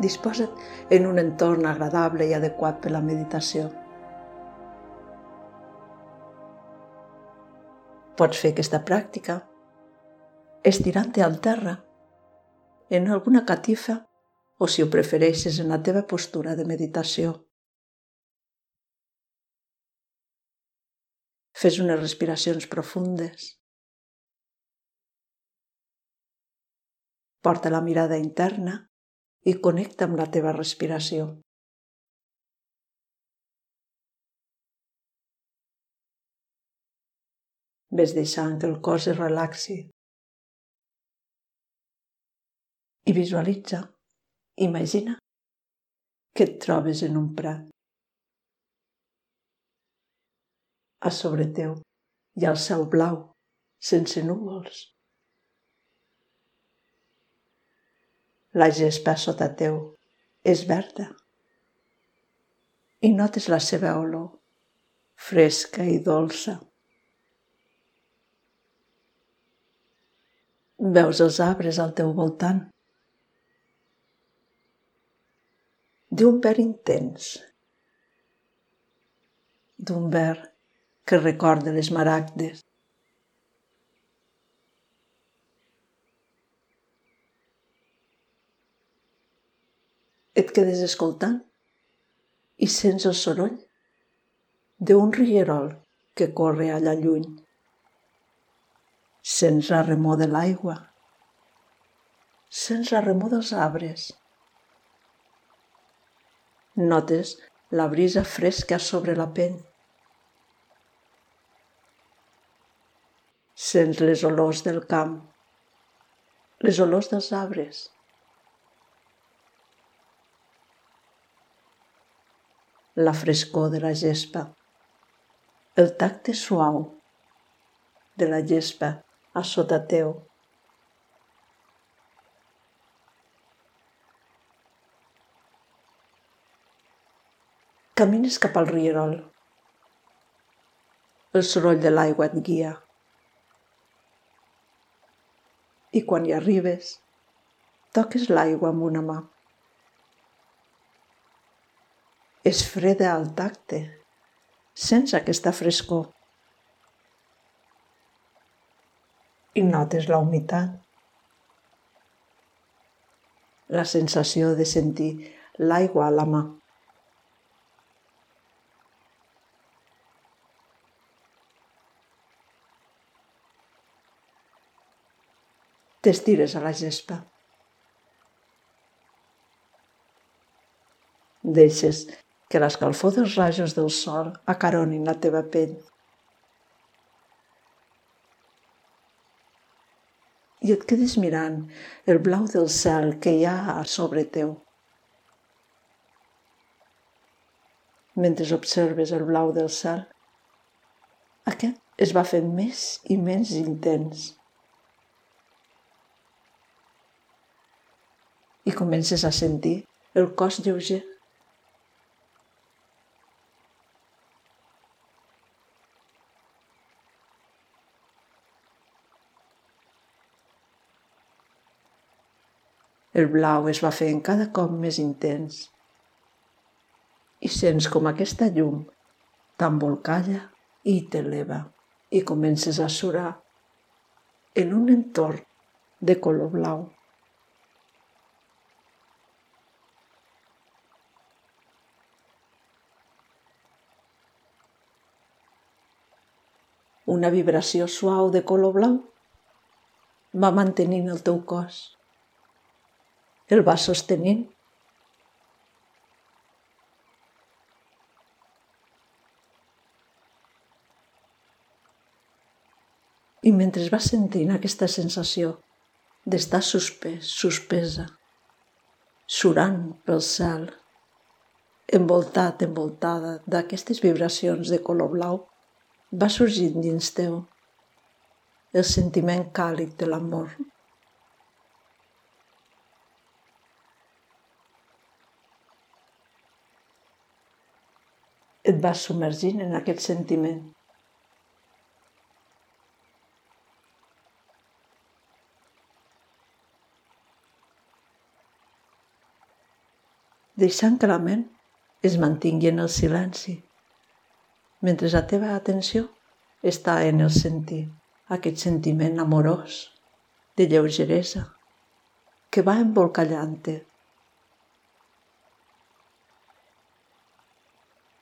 Disposa't en un entorn agradable i adequat per la meditació. Pots fer aquesta pràctica estirant-te al terra, en alguna catifa o, si ho prefereixes, en la teva postura de meditació. Fes unes respiracions profundes. Porta la mirada interna i connecta amb la teva respiració. Ves deixant que el cos es relaxi. I visualitza, imagina que et trobes en un prat. a sobre teu i el cel blau, sense núvols. La gespa sota teu és verda i notes la seva olor, fresca i dolça. Veus els arbres al teu voltant. D'un verd intens, d'un verd que recorda les maragdes. Et quedes escoltant i sents el soroll d'un rierol que corre allà lluny. Sents la remor de l'aigua. Sents la remor dels arbres. Notes la brisa fresca sobre la pell. Sents les olors del camp, les olors dels arbres. La frescor de la gespa, el tacte suau de la gespa a sota teu. Camines cap al rierol. El soroll de l'aigua et guia. i quan hi arribes, toques l'aigua amb una mà. És freda al tacte, sense aquesta frescor. I notes la humitat. La sensació de sentir l'aigua a la mà. t'estires a la gespa. Deixes que l'escalfor dels rajos del sol acaronin la teva pell. I et quedes mirant el blau del cel que hi ha a sobre teu. Mentre observes el blau del cel, aquest es va fent més i més intens. i comences a sentir el cos lleuger. El blau es va fent cada cop més intens i sents com aquesta llum t'embolcalla i t'eleva i comences a surar en un entorn de color blau. una vibració suau de color blau va mantenint el teu cos. El va sostenint. I mentre vas sentint aquesta sensació d'estar suspès, suspesa, surant pel cel, envoltat, envoltada d'aquestes vibracions de color blau, va sorgint dins teu el sentiment càlid de l'amor. Et vas submergint en aquest sentiment. deixant que la ment es mantingui en el silenci, mentre la teva atenció està en el sentir, aquest sentiment amorós, de lleugeresa, que va embolcallant-te.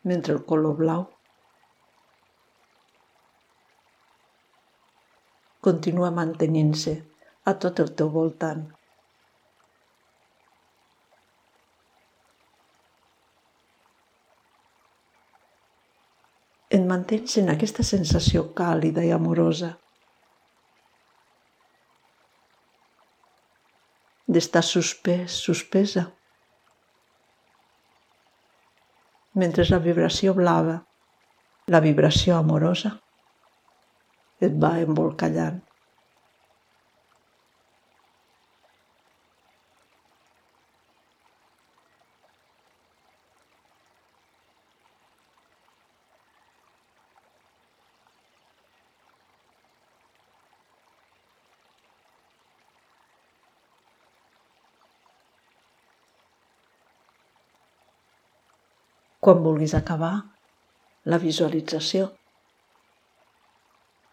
Mentre el color blau continua mantenint-se a tot el teu voltant. Et mantens en aquesta sensació càlida i amorosa d'estar suspès, suspesa, mentre la vibració blava, la vibració amorosa, et va embolcallant. Quan vulguis acabar la visualització,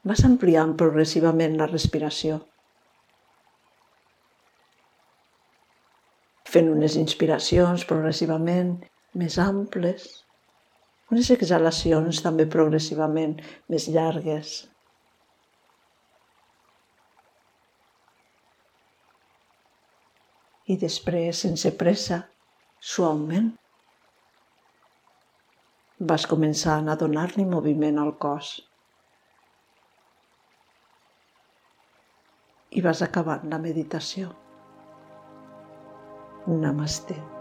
vas ampliant progressivament la respiració, fent unes inspiracions progressivament més amples, unes exhalacions també progressivament més llargues. I després, sense pressa, suaument, vas començant a donar-li moviment al cos. I vas acabant la meditació. Namaste.